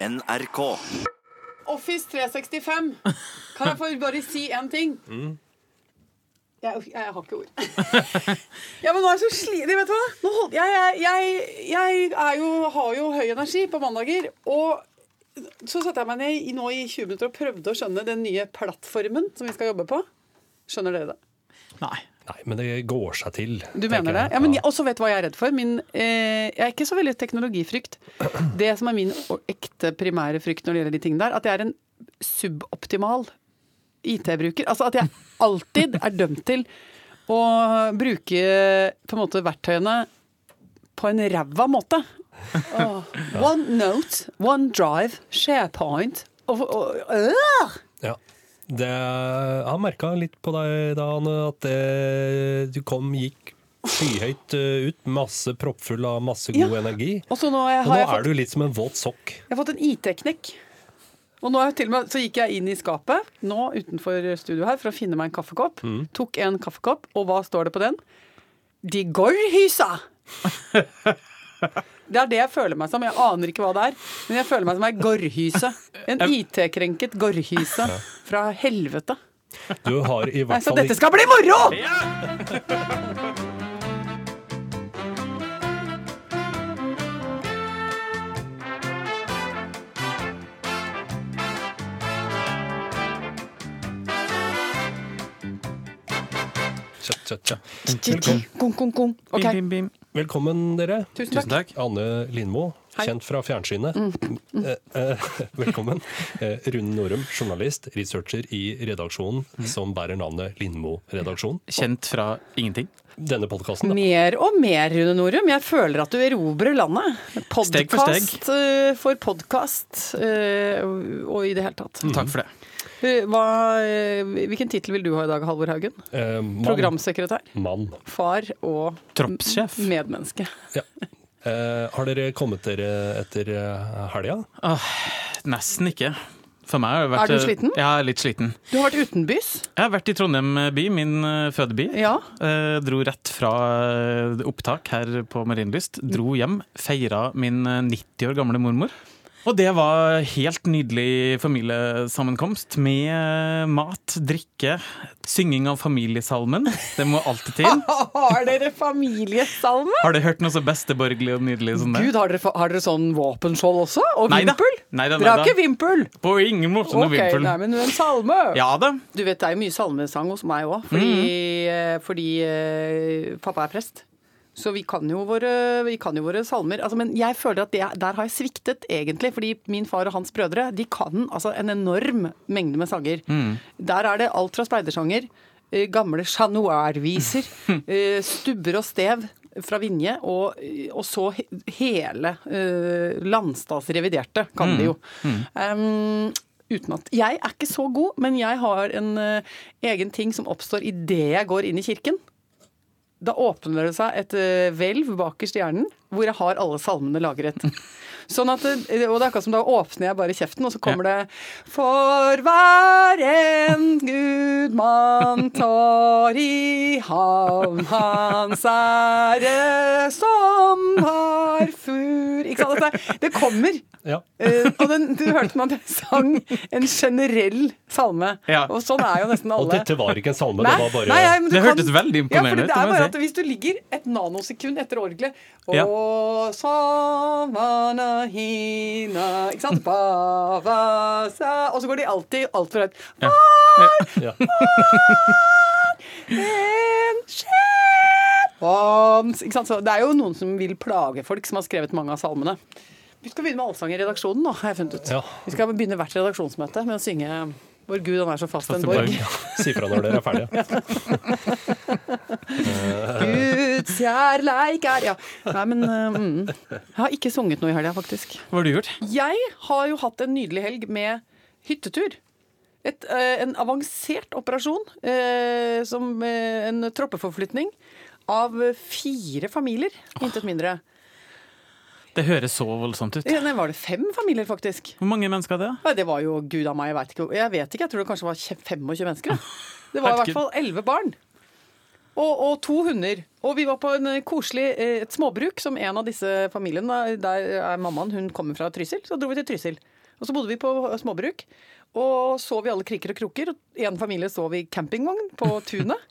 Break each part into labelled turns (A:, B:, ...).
A: NRK.
B: Office 365. Kan jeg få bare si én ting? Jeg, jeg, har ikke ord. ja, men nå er jeg så sliten. Vet du hva? Nå hold, jeg, jeg, jeg, jeg er jo, har jo høy energi på mandager. Og så satte jeg meg ned i, nå i 20 minutter og prøvde å skjønne den nye plattformen som vi skal jobbe på. Skjønner dere det?
C: Nei.
D: Nei, men det går seg til.
B: Du mener det? Ja, men jeg, også vet du hva jeg er redd for. Min, eh, jeg er ikke så veldig teknologifrykt. Det som er min ekte primære frykt når det gjelder de tingene der, at jeg er en suboptimal IT-bruker. Altså at jeg alltid er dømt til å bruke på en måte verktøyene på en ræva måte. One note, one drive, SharePoint og, og, øh!
D: Ja. Det, jeg merka litt på deg da, Anne, at det, du kom, gikk skyhøyt eh, ut. Masse proppfull av masse god
B: Ja.
D: energi.
B: Og så nå har
D: Og nå
B: jeg fått
D: er du litt som en våt sokk.
B: Jeg har fått en IT-knekk. Og nå er til og med, så gikk jeg inn i skapet nå utenfor studio her for å finne meg en kaffekopp. Tok en kaffekopp, og hva står det på den? De Gorhysa! Det er det jeg føler meg som. Jeg aner ikke hva det er, men jeg føler meg som ei gorrhyse. En IT-krenket gorrhyse fra helvete.
D: Du har i
B: Nei,
D: hvert
B: så dette skal bli moro!
D: Tja, tja,
C: bim.
D: Velkommen, dere.
B: tusen
C: Tusen
B: takk.
D: Anne Lindmo, kjent fra fjernsynet. Eh, eh, velkommen. Eh, Rune Norum, journalist, researcher i redaksjonen som bærer navnet Lindmo-redaksjonen.
C: Kjent fra ingenting.
D: Denne podkasten, da.
B: Mer og mer, Rune Norum. Jeg føler at du erobrer landet.
C: Steg for steg.
B: Eh, for podkast og i det hele tatt.
C: Takk for det.
B: Eh, Hva, eh, hvilken tittel vil du ha i dag, Halvor Haugen?
D: Eh, mann,
B: Programsekretær,
D: mann.
B: far og
C: Troppssjef.
B: medmenneske.
D: Ja. Eh, har dere kommet dere etter helga? helga?
C: Nesten ikke. For meg har det vært
B: Er du sliten?
C: Jeg er litt sliten.
B: Du har vært utenbys.
C: Jeg har vært i Trondheim by, min eh, fødeby.
B: Ja.
C: Eh, dro rett fra eh, opptak her på Marienlyst. Dro hjem, feira min eh, 90 år gamle mormor. Og det var helt nydelig familiesammenkomst med eh, mat, drikke, synging av familiesalmen. Det må alltid til.
B: Har dere familiesalme?
C: Har dere hørt noe så besteborgerlig og nydelig som det?
B: Gud, har dere, har dere sånn våpenskjold også? Og
C: Neida.
B: vimpel?
C: Neida,
B: Dere har ikke vimpel?
C: På ingen måte noe
B: Ok,
C: vimpel.
B: nei, men en salme.
C: Ja da.
B: Du vet, det er jo mye salmesang hos meg òg, fordi, mm. fordi uh, pappa er prest. Så vi kan jo våre, vi kan jo våre salmer. Altså, men jeg føler at det, der har jeg sviktet, egentlig. Fordi min far og hans brødre de kan altså en enorm mengde med sanger. Der er det alt fra speidersanger, eh, gamle Chat Noir-viser, eh, stubber og stev fra Vinje, og, og så hele uh, Landstads reviderte, kan de jo. Um, uten at Jeg er ikke så god, men jeg har en uh, egen ting som oppstår idet jeg går inn i kirken. Da åpner det seg et eh, hvelv bakerst i hjernen, hvor jeg har alle salmene lagret. Sånn at, og det er akkurat som da åpner jeg bare kjeften, og så kommer det For hver en Gud man tar i havn, hans ære som har fur Ikke sant? Det kommer.
D: Ja.
B: Uh, og den, du hørte meg at jeg sang en generell salme.
C: Ja.
B: Og sånn er jo nesten alle.
D: Og dette var ikke en salme,
B: Nei,
D: det var bare
B: nei, nei,
C: Det kan, hørtes veldig imponerende
B: ja, for
C: ut,
B: Det er bare at hvis du ligger et nanosekund etter orgelet
C: Ja.
B: Ikke sant? Bava sa Og så går de alltid altfor høyt.
C: Ja.
D: ja.
B: En Ikke sant? Så det er jo noen som vil plage folk, som har skrevet mange av salmene. Vi skal begynne med allsang i redaksjonen nå, har jeg funnet ut.
D: Ja.
B: Vi skal begynne hvert redaksjonsmøte med å synge Vår Gud, han er så fast en
C: Fast en
B: borg.
D: Si fra når dere er ferdige.
B: Guds kjærleik er Ja. Nei, men mm, Jeg har ikke sunget noe i helga, faktisk.
C: Hva har du gjort?
B: Jeg har jo hatt en nydelig helg med hyttetur. Et, eh, en avansert operasjon, eh, som eh, en troppeforflytning av fire familier, intet mindre.
C: Det høres så voldsomt ut.
B: Ja, Nei, var det fem familier, faktisk?
C: Hvor mange mennesker er det?
B: Ja, det var jo gud av meg, jeg vet ikke. Jeg vet ikke, jeg tror det kanskje var 25 mennesker. Det var i hvert fall elleve barn. Og, og to hunder. Og vi var på en eh, koselig eh, et småbruk som en av disse familiene. Der er mammaen, hun kommer fra Trysil. Så dro vi til Trysil. Og så bodde vi på småbruk. Og sov i alle kriker og kroker. En familie sov i campingvogn på tunet.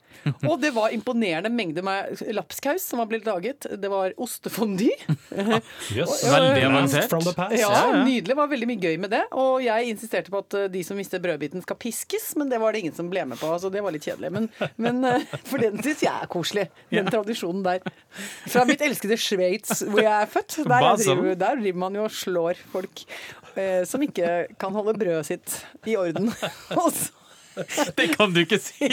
B: Og det var imponerende mengder med lapskaus som var blitt laget. Det var ostefondy.
D: Yes.
C: Veldig
B: Ja,
C: avansert.
B: Ja, nydelig. Det var veldig mye gøy med det. Og jeg insisterte på at eh, de som mister brødbiten, skal piskes, men det var det ingen som ble med på. Så det var litt kjedelig. Men, men eh, for den syns jeg er koselig. Den tradisjonen der. Fra mitt elskede Sveits, hvor jeg er født. Der, driver, der driver man jo og slår folk eh, som ikke kan holde brødet sitt i orden. Og så
C: Det kan du ikke si!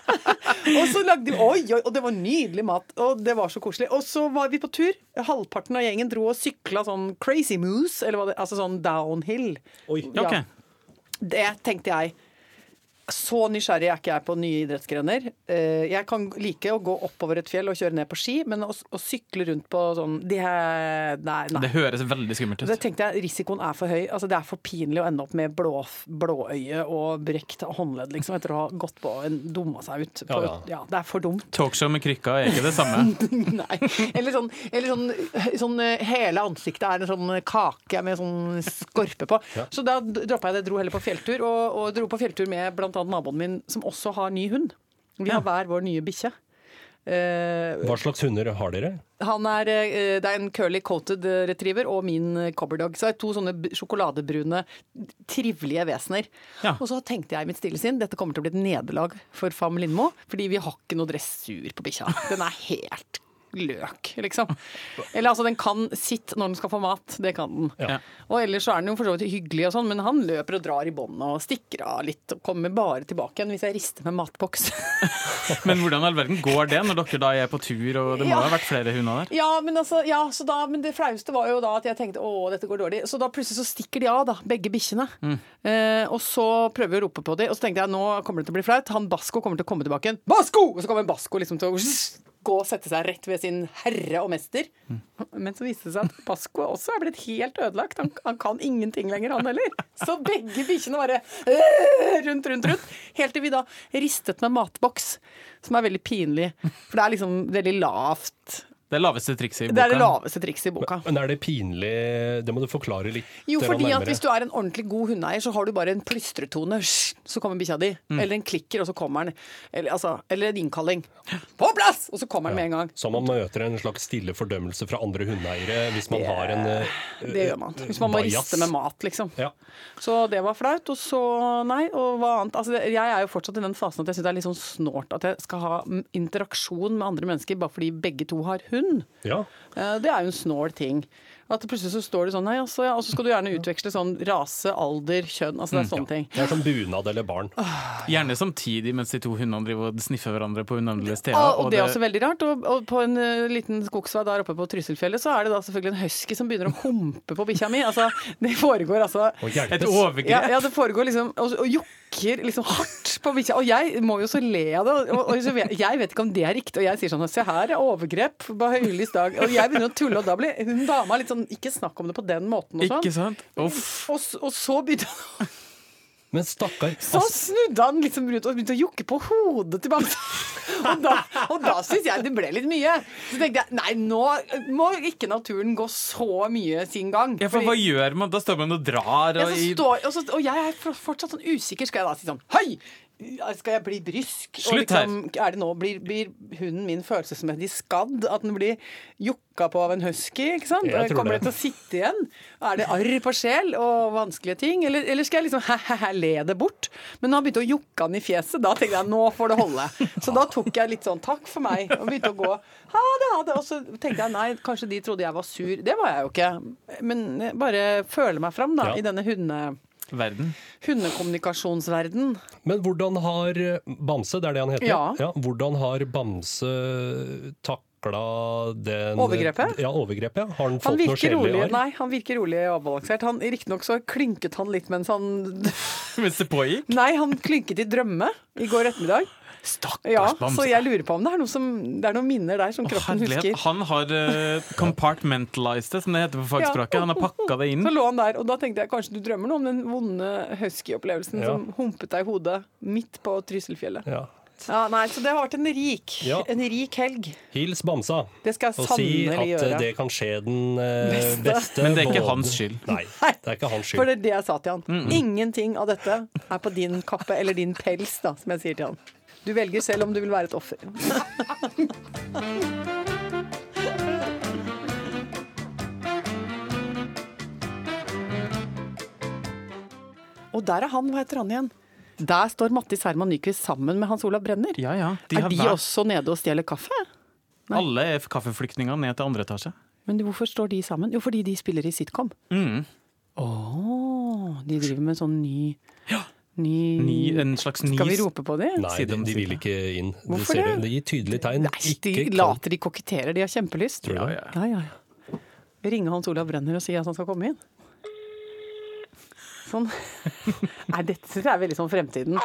B: Og så lagde vi, oi, oi, og det var nydelig mat, og det var så koselig. Og så var vi på tur. Halvparten av gjengen dro og sykla sånn crazy moose, eller hva det, altså sånn downhill.
D: Oi.
B: Ja.
C: okay.
B: Det tenkte jeg. Så nysgjerrig er ikke jeg på nye idrettsgrener. Eh, Jeg kan like å gå oppover et fjell og kjøre ned på ski, men å, å sykle rundt på sånn det er, Nei. nei.
C: Det høres veldig skummelt
B: Det
C: ut.
B: tenkte jeg, Risikoen er for høy. Altså, det er for pinlig å ende opp med blå, blåøye og brekt håndledd liksom, etter å ha gått på og dumma seg ut. På,
D: Ja,
B: ja,
D: ja.
B: det er for dumt.
C: Talkshow med krykka er ikke det samme.
B: Nei. Eller sånn, eller sånn, sånn eh, hele ansiktet er en sånn kake med sånn skorpe på.
D: Ja.
B: Så da droppa jeg det, dro heller på fjelltur, og, og dro på fjelltur med bl.a. naboen min, som også har ny hund. Vi har hver vår nye bikkje. Uh,
D: Hva slags hunder har dere?
B: han er, uh, det er en curly coated eh, retriever og min cobberdog. Så det er to sånne sjokoladebrune, trivelige vesener.
C: Ja.
B: Og så tenkte jeg i mitt stille sinn dette kommer til å bli et nederlag for Fam Lindmo, fordi vi har ikke noe dressur på bikkja. Den er helt løk, liksom. Eller altså, den kan sitt når den skal få mat. Det kan den.
C: Ja.
B: Og ellers så er den jo for så vidt hyggelig og sånn, men han løper og drar i båndet og stikker av litt og kommer bare tilbake igjen hvis jeg rister med matboks.
C: Men hvordan i all verden går det når dere da er på tur, og det må
B: Ja.
C: ha vært flere hunder der?
B: Ja, men, altså, ja, så da, men det flaueste var jo da at jeg tenkte å, dette går dårlig. Så da plutselig så stikker de av, da, begge bikkjene. Eh, og så prøver vi å rope på dem, og så tenkte jeg nå kommer det til å bli flaut. Han Basko kommer til å komme tilbake igjen. Basko! Og så kommer Basko liksom til å gå og sette seg rett ved sin herre og mester. Men så viste det seg at Pasco også er blitt helt ødelagt. Han, han kan ingenting lenger, han heller. Så begge bikkjene bare øh, rundt, rundt, rundt. Helt til vi da ristet med matboks, som er veldig pinlig. For det er liksom veldig lavt.
C: Det laveste trikset i boka.
B: Det er det laveste trikset i boka.
D: Men er det pinlig Det må du forklare litt
B: Jo, fordi at hvis du er en ordentlig god hundeeier, så har du bare en plystretone, så kommer bikkja di.
D: Mm.
B: Eller en klikker, og så kommer den. Eller, altså, eller en innkalling. På plass! Og så kommer den med en gang.
D: Så man møter en slags stille fordømmelse fra andre hundeeiere hvis man har en uh,
B: Det gjør man. Hvis man må
D: bias.
B: riste med mat, liksom.
D: Ja.
B: Så det var flaut. Og så, nei, og hva annet. Altså, jeg er jo fortsatt i den fasen at jeg syns det er litt sånn snålt at jeg skal ha interaksjon med andre mennesker bare fordi begge to har hund.
D: Ja.
B: Eh, Det er jo en snål ting. At plutselig så står det sånn, nei, altså, ja, og så skal du gjerne utveksle sånn rase, alder, kjønn. Altså det er sånne ting.
D: Det er som bunad eller barn.
C: Gjerne samtidig mens de to hundene driver og sniffer hverandre på unevnelige steder.
B: Ah, og det er også veldig rart. Og, og på en uh, liten skogsvei der oppe på Trysilfjellet, så er det da selvfølgelig en husky som begynner å humpe på bikkja mi. Altså, det foregår altså
C: Et overgrep.
B: ja, ja, det foregår liksom Og, og jokker liksom hardt på bikkja. Og jeg må jo så le av det. Og, og så vet, jeg vet ikke om det er riktig. Og jeg sier sånn Se her er overgrep på høylys dag. Og jeg begynner å tulle, og da blir hun dama litt sånn Ikke snakk om det på den måten og
C: Ikke
B: sånn.
C: sant? Uff.
B: Og, og så begynte han
D: Men stakkar
B: Så snudde han liksom rundt og begynte å jukke på hodet til bamsen. Og da, og da syns jeg det ble litt mye. Så tenkte jeg nei, nå må ikke naturen gå så mye sin gang.
C: Ja, for
B: Fordi-
C: hva gjør man? Da står man og drar
B: ja,
C: og
B: så står, og, så, og jeg er fortsatt sånn usikker. Skal jeg da si sånn Hei! Skal jeg bli brysk?
C: Slutt her.
B: liksom, det nå, blir, blir hunden min følelsesmessig skadd? At den blir jokka på av en husky? ikke sant? Kommer
D: det.
B: det til å sitte igjen? Er det arr på sjel og vanskelige ting? Eller, eller skal jeg liksom he-he-he le det bort? Men når han begynte å jokke han i fjeset, da tenkte jeg nå får det holde. Så da tok jeg litt sånn takk for meg og begynte å gå. Ha det, ha det. Og så tenkte jeg nei, kanskje de trodde jeg var sur. Det var jeg jo ikke. Men jeg bare føle meg fram da,
D: Ja.
B: i denne hunde
C: verden.
B: hundekommunikasjonsverden.
D: Men hvordan har Bamse, det er det han heter?
B: Ja.
D: hvordan har Bamse takla den
B: Overgrepet?
D: Ja, overgrepet. Har han
B: Han
D: noe
B: rolig,
D: arr?
B: nei, han virker rolig og avbalansert. Han, Riktignok så klynket han litt mens han
C: Mens det pågikk.
B: Nei, han klynket i drømme i går ettermiddag.
C: Stakkars
B: Ja,
C: Bamse.
B: Så jeg lurer på om det er, noe som, det er noen minner der som kroppen
C: herlighet.
B: husker.
C: Han har uh, compartmentalized det, som det heter på fagspråket. Han har pakka det inn.
B: Så lå han der, og da tenkte jeg kanskje du drømmer noe om den vonde husky-opplevelsen
D: Ja.
B: som humpet deg i hodet midt på Trysilfjellet.
D: Ja.
B: Ja, nei, Så det har vært en rik,
D: Ja.
B: en rik helg.
D: Hils Bamsa.
B: Det skal jeg
D: Og si at
B: gjøre.
D: det kan skje den eh,
B: Beste.
D: beste.
C: Men det er ikke hans skyld.
D: Nei, det er ikke hans
B: For det er det jeg sa til han. Ingenting av dette er på din kappe eller din pels, da, som jeg sier til han. Du velger selv om du vil være et offer. Og der er han, hva heter han igjen? Der står Mattis Herman Nyquist sammen med Hans Olav Brenner.
C: Ja, ja.
B: er
C: har
B: de
C: vært...
B: også nede og stjeler kaffe? Nei.
C: Alle er kaffeflyktninger ned til andre etasje.
B: Men hvorfor står de sammen? Jo, fordi de spiller i sitcom.
C: Mm.
B: Åh, de driver med sånn ny Ny,
C: Ny, en slags ny
B: Skal vi rope på det?
D: Nei, de, de vil ikke inn. Det
B: Hvorfor
D: ser
B: det?
D: De gir tydelige tegn.
B: Nei, de
D: Ikke
B: later de koketterer. De har kjempelyst.
D: Tror du
C: Ja, ja.
B: Ja, ja. Ringe Hans Olav Brenner og si at han skal komme inn. Sånn. Nei, dette er veldig sånn fremtiden.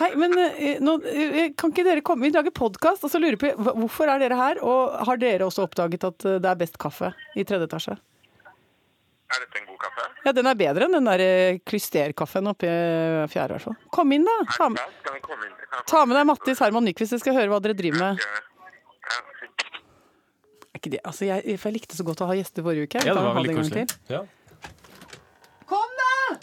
B: Hei, men eh, nå, eh, kan ikke dere komme? Vi lager podkast, og så lurer på hvorfor er dere her? Og har dere også oppdaget at eh, det er best kaffe i tredje etasje?
A: Er dette en god kaffe?
B: Ja, den er bedre enn den der eh, klysterkaffen oppe i fjerde, i hvert fall. Kom inn, da. Ta,
A: Ja, skal vi komme inn? Jeg
B: ta med deg Mattis Herman Nyquist, jeg skal høre hva dere driver med.
A: Ja.
B: Er ikke det? Altså, jeg, for jeg likte så godt å ha gjester forrige uke.
C: Ja, det var veldig koselig.
D: Ja.
B: Kom, da!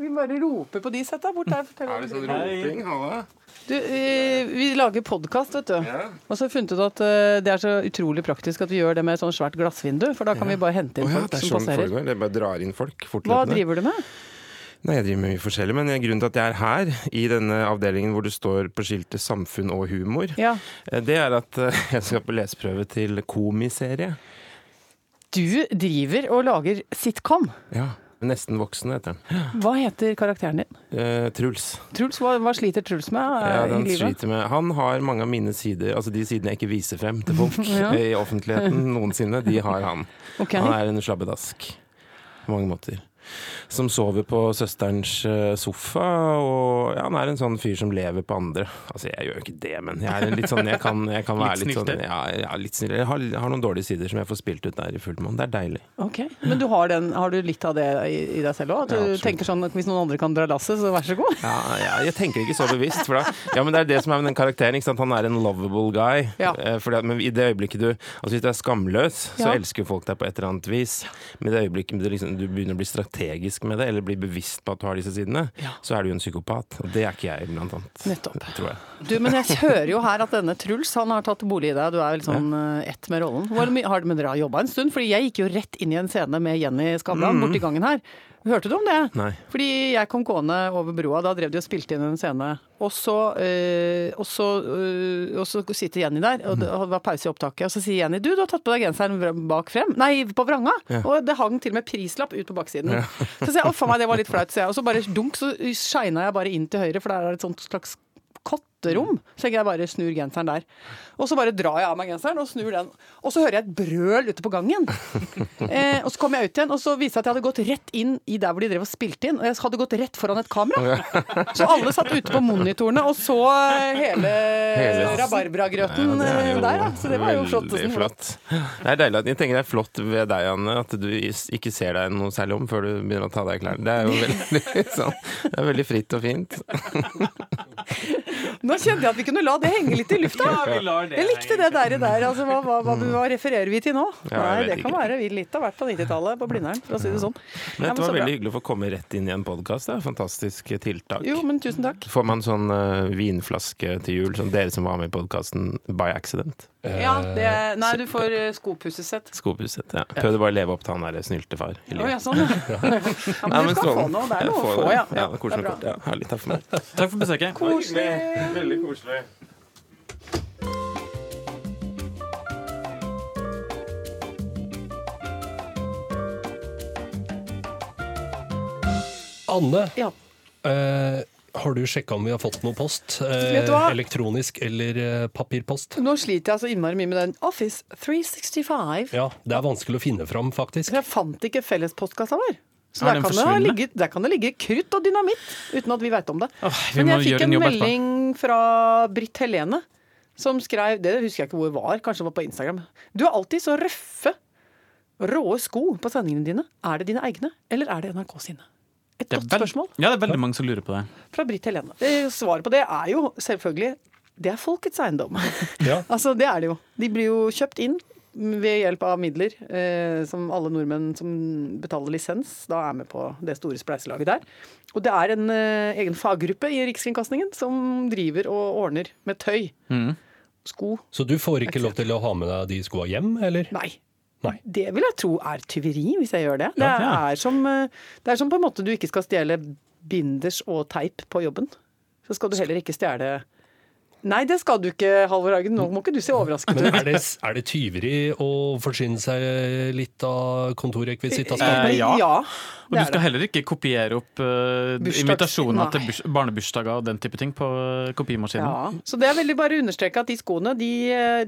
B: Vi bare roper på de. Sett deg bort der.
A: Er det sånn
B: med.
A: roping? Halla?
B: Du, eh, vi lager podkast, vet du.
A: Ja.
B: Og så har vi funnet ut at eh, det er så utrolig praktisk at vi gjør det med et sånt svært glassvindu, for da kan vi bare hente
A: inn
B: inn
A: ja,
B: folk som
A: sånn det
B: passerer.
A: Det bare drar inn folk
B: Hva driver du med?
A: Nei, jeg driver med mye forskjellig, men grunnen til at jeg er her, i denne avdelingen hvor det står på skiltet 'samfunn og humor',
B: Ja.
A: eh, det er at jeg skal på leseprøve til komiserie.
B: Du driver og lager sitcom.
A: Ja. Nesten voksen, heter den.
B: Hva heter karakteren din?
A: Eh, Truls.
B: Truls, hva, hva sliter Truls med eh,
A: Ja,
B: i livet?
A: sliter med. Han har mange av mine sider, altså de sidene jeg ikke viser frem til folk
B: Ja.
A: i offentligheten noensinne, de har han.
B: Okay.
A: Han er en slabbedask på mange måter. Som sover på søsterens eh, sofa, og ja, han er en sånn fyr som lever på andre. Altså, jeg gjør jo ikke det, men jeg er en litt sånn Jeg kan, jeg kan være
C: Litt
A: litt, sånn ja, ja, litt snill. Jeg har, har noen dårlige sider som jeg får spilt ut der i fullmåne. Det er deilig.
B: Ok, Men du har, den, har du litt av det i, i deg selv òg? At du
A: Ja,
B: tenker sånn at hvis noen andre kan dra lasset, så vær så god?
A: Ja, ja, jeg tenker ikke så bevisst. For da, ja, men det er det som er med den karakteren. Ikke sant? Han er en lovable guy.
B: Ja.
A: Eh, fordi men i det øyeblikket du Altså Hvis du er skamløs, så elsker folk deg på et eller annet vis. Men i det øyeblikket du, liksom, du begynner å bli strategisk med det, eller blir bevisst på at du har disse sidene,
B: Ja.
A: så er du jo en psykopat. Og det er ikke jeg, blant annet.
B: Nettopp.
A: Tror jeg.
B: Du, men jeg hører jo her at denne Truls han har tatt bolig i deg. Du er vel sånn ja. ett med rollen. Hvor har dere jobba en stund? Fordi jeg gikk jo rett inn i en scene med Jenny Skavlan
A: Mm.
B: borti gangen her. Hørte du om det?
A: Nei.
B: Fordi jeg kom gående over broa, da drev de og spilte inn en scene. Og så, øh, og så, øh, og så sitter Jenny der, og det var pause i opptaket. Og så sier Jenny du, du har tatt på deg genseren bak frem. Nei, på vranga. Og det hang til og med prislapp ut på baksiden. Så sier jeg å faen meg, det var litt flaut, sier jeg. Og så bare dunk, så shina jeg bare inn til høyre, for der er det et sånt slags kotterom. Så jeg bare snur genseren der. Og så bare drar jeg av meg genseren og snur den. Og så hører jeg et brøl ute på gangen. Eh, og så kommer jeg ut igjen, og så viser det at jeg hadde gått rett inn i der hvor de drev og spilte inn. Og jeg hadde gått rett foran et kamera. Så alle satt ute på monitorene og så eh, hele,
A: Hele-
B: rabarbragrøten
A: Ja,
B: eh, der, da. Så det var jo flott.
A: veldig flott. Det er deilig at jeg tenker det er flott ved deg, Anne, at du ikke ser deg noe særlig om før du begynner å ta av deg klærne. Det er jo veldig, sånn, det er veldig fritt og fint.
B: Nå kjente jeg at vi kunne la det henge litt i lufta. Jeg likte det der. der. Altså, hva, hva, hva, hva refererer vi til nå?
A: Ja,
B: Nei, det kan være vi litt av hvert på 90-tallet på Blindern, for å si det sånn.
A: Men dette var veldig hyggelig å få komme rett inn i en podkast. Fantastisk tiltak.
B: Jo, men tusen takk.
A: Får man sånn uh, vinflaske til jul, som dere som var med i podkasten by accident?
B: Ja, det, nei, du får skopussesett. skopussesett.
A: Skopusset. Ja. Prøvde bare å leve opp til han der snyltefar. i
B: Å
A: livet.
B: ja, sånn. Ja, ja men du skal få noe. Det er noe å få, ja.
A: ja
B: det er
A: koselig
B: bra.
A: kort. Ja, herlig. Takk for meg.
C: Takk for besøket.
B: Koselig.
A: Veldig koselig.
D: Anne,
B: Ja.
D: eh, har du sjekka om vi har fått noe post? Eh, elektronisk eller eh, papirpost?
B: Nå sliter jeg så innmari mye med den Office 365.
D: Ja, det er vanskelig å finne fram, faktisk.
B: Jeg fant ikke fellespostkassa vår. Så
C: Er
B: der kan, det ha ligget, der kan det ligge krutt og dynamitt, uten at vi vet om det.
C: Åh, vi
B: Men jeg fikk en
C: en
B: melding fra Britt Helene, som skrev Det husker jeg ikke hvor det var, kanskje det var på Instagram. Du har alltid så røffe, råe sko på sendingene dine. Er det dine egne, eller er det NRK sine? Et
C: er
B: godt spørsmål
C: Ja, det er veldig mange som lurer på det.
B: fra Britt Helene. Eh, Svaret på det er jo selvfølgelig det er folkets eiendom.
D: Ja.
B: altså, det er det jo. De blir jo kjøpt inn ved hjelp av midler eh, som alle nordmenn som betaler lisens, da er med på det store spleiselaget der. Og det er en eh, egen faggruppe i Rikskringkastingen som driver og ordner med tøy.
C: Mm.
B: Sko.
D: Så du får ikke lov til å ha med deg de skoa hjem, eller?
B: Nei.
D: Nei.
B: Det vil jeg tro er tyveri, hvis jeg gjør det. Det
C: Ja.
B: er, som, eh, det er som på en måte du ikke skal stjele binders og teip på jobben. Så skal du heller ikke stjele Nei, det skal du ikke, Halvor Hagen. Nå må ikke du se overrasket ut.
D: er det, er det tyveri å forsyne seg litt av kontorrekvisitt?
C: Eh, ja.
B: ja
C: Og du skal
B: det.
C: heller ikke kopiere opp
B: uh,
C: invitasjoner
B: Nei.
C: til barnebursdager og den type ting på eh, kopimaskinen.
B: Ja, så det er veldig bare å understreke at de skoene de,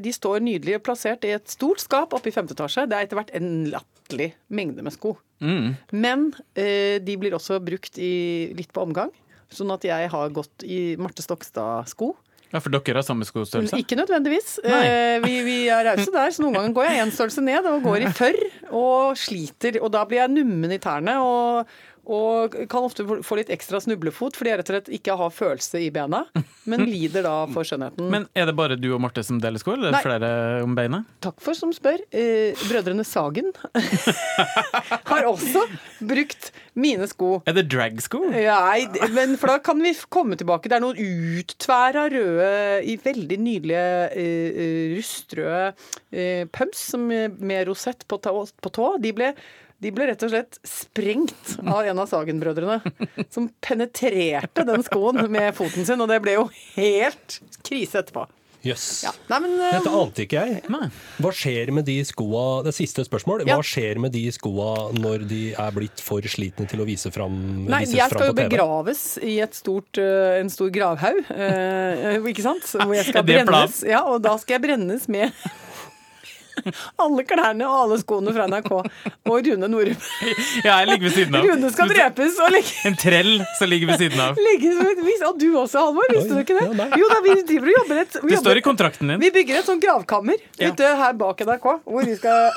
B: de står nydelig plassert i et stort skap oppe i femte etasje. Det er etter hvert en latterlig mengde med sko.
C: Mm.
B: Men uh, de blir også brukt i, litt på omgang. Sånn at jeg har gått i Marte Stokstad-sko.
C: Ja, for dere har samme skostørrelse?
B: Ikke nødvendigvis. Eh, vi, vi er rause der, så noen ganger går jeg én størrelse ned og går i tørr og sliter. Og da blir jeg nummen i tærne og, og kan ofte få- litt ekstra snublefot fordi jeg rett og slett ikke har følelse i bena, men lider da for skjønnheten.
C: Men er det bare du og Marte som deler sko, eller er det
B: Nei.
C: flere om beinet?
B: Takk for som spør. Eh, brødrene Sagen har også brukt mine sko.
C: Er det dragsko?
B: Nei, men for da kan vi komme tilbake. Det er noen uttværa røde, i veldig nydelige eh, eh, rustrøde eh, pumps eh, med rosett. På tå. De, ble, de ble rett og slett sprengt av en av Sagen-brødrene. Som penetrerte den skoen med foten sin, og det ble jo helt krise etterpå.
D: Jøss.
B: Ja. Uh, men
D: Dette ante ikke jeg.
C: Nei.
D: Hva skjer med de skoa Det siste spørsmål.
B: Ja.
D: Hva skjer med de skoa når de er blitt for slitne til å vise fram,
B: Nei,
D: vises
B: jeg skal jo begraves i et stort, uh, en stor gravhaug, uh, ikke sant? Hvor jeg skal brennes. Ja, og da skal jeg brennes med alle klærne og alle skoene fra NRK. Og Rune Norum.
C: Ja, jeg ligger ved siden av.
B: Rune skal drepes og ligge,
C: En trell som ligger ved siden av.
B: ligge. Og du også, Halvor. Visste du ikke det? Jo da, vi driver og jobber et
C: Det står i kontrakten din.
B: Vi bygger et sånt gravkammer
C: Ja.
B: ute her bak NRK, hvor vi skal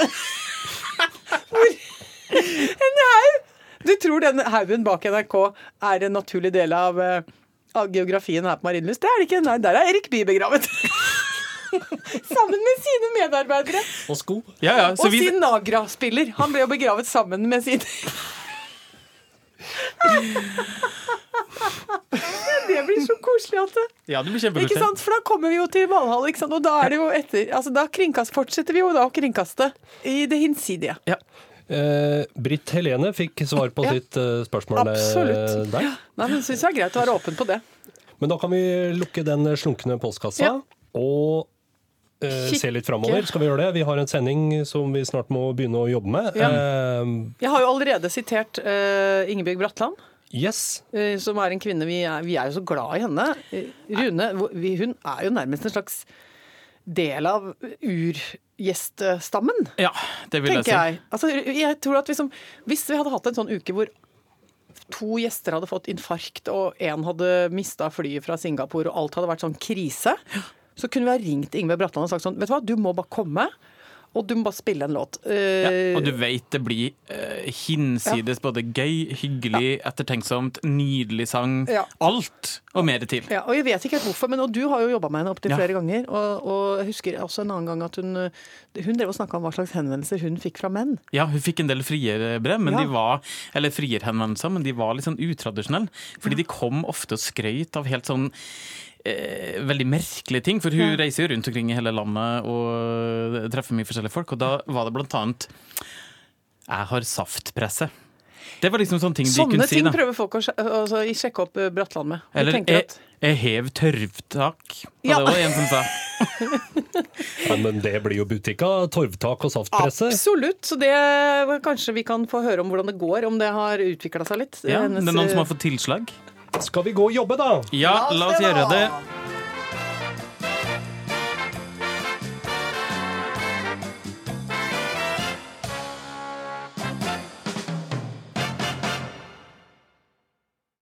B: hvor, En haug! Du tror den haugen bak NRK er en naturlig del av, eh, av geografien her på Marienlyst? Det er det ikke. Nei, der er Erik Bye begravet. sammen med sine medarbeidere.
D: Og sko.
C: Ja, ja, så
B: Og
C: vi,
B: sin Nagra-spiller. Han ble jo begravet sammen med sin Det blir så koselig at det
C: ja, det blir
B: ikke sant? For da kommer vi jo til Valhall, ikke sant? og da er det jo etter Altså da kringkast, fortsetter vi jo da å kringkaste i det hinsidige.
C: Ja.
D: Eh, Britt Helene fikk svar på
B: Ja.
D: sitt eh, spørsmål eh,
B: Absolutt.
D: der.
B: Nei, men syns det er greit å være åpen på det.
D: Men da kan vi lukke den slunkne postkassa
B: Ja.
D: og. Se litt framover. Skal vi gjøre det? Vi har en sending som vi snart må begynne å jobbe med.
B: Ja.
D: Eh,
B: Jeg har jo allerede sitert uh, Ingebjørg Bratland.
D: yes.
B: eh, som er en kvinne vi er, vi er jo så glad i henne. Eh, Rune hun er jo nærmest en slags del av urgjeststammen.
C: Ja, det vil jeg si.
B: jeg. Altså, jeg tror at liksom, Hvis vi hadde hatt en sånn uke hvor to gjester hadde fått infarkt, og én hadde mista flyet fra Singapore, og alt hadde vært sånn krise, så kunne vi ha ringt Ingve Bratland og sagt sånn Vet du hva, du må bare komme. Og du må bare spille en låt.
C: Ja,
B: Eh,
C: og du vet det blir uh, hinsides både gøy, hyggelig, ettertenksomt, nydelig sang.
B: Ja.
C: Alt og mer til.
B: Ja, og jeg vet ikke helt hvorfor, men og du har jo jobba med henne opptil
C: Ja.
B: flere ganger. Og, og jeg husker også en annen gang at hun Hun drev og snakka om hva slags henvendelser hun fikk fra menn.
C: Ja, hun fikk en del frierbrev, men
B: Ja.
C: de var eller frierhenvendelser, men de var litt sånn utradisjonelle. Fordi de kom ofte og skrøt av helt sånn eh, veldig merkelige ting. For hun
B: Ja.
C: reiser jo rundt omkring i hele landet og treffer mye forskjellige folk. Og da var det blant annet Jeg har saftpresse. Det var liksom sånne ting de kunne ting si.
B: ting prøver folk å altså, sjekke opp eh, Bratland med. De
C: Eller jeg,
B: at
C: jeg hev tørvtak. Og
B: Ja.
C: det var en som sa.
D: Ja, men det blir jo butikka. torvtak og saftpresse.
B: Absolutt. Så det kanskje vi kan få høre om hvordan det går, om det har utvikla seg litt.
C: Ja, det er noen som
B: eh,
C: har fått tilslag.
D: Skal vi gå og jobbe, da?
C: Ja, la oss gjøre det.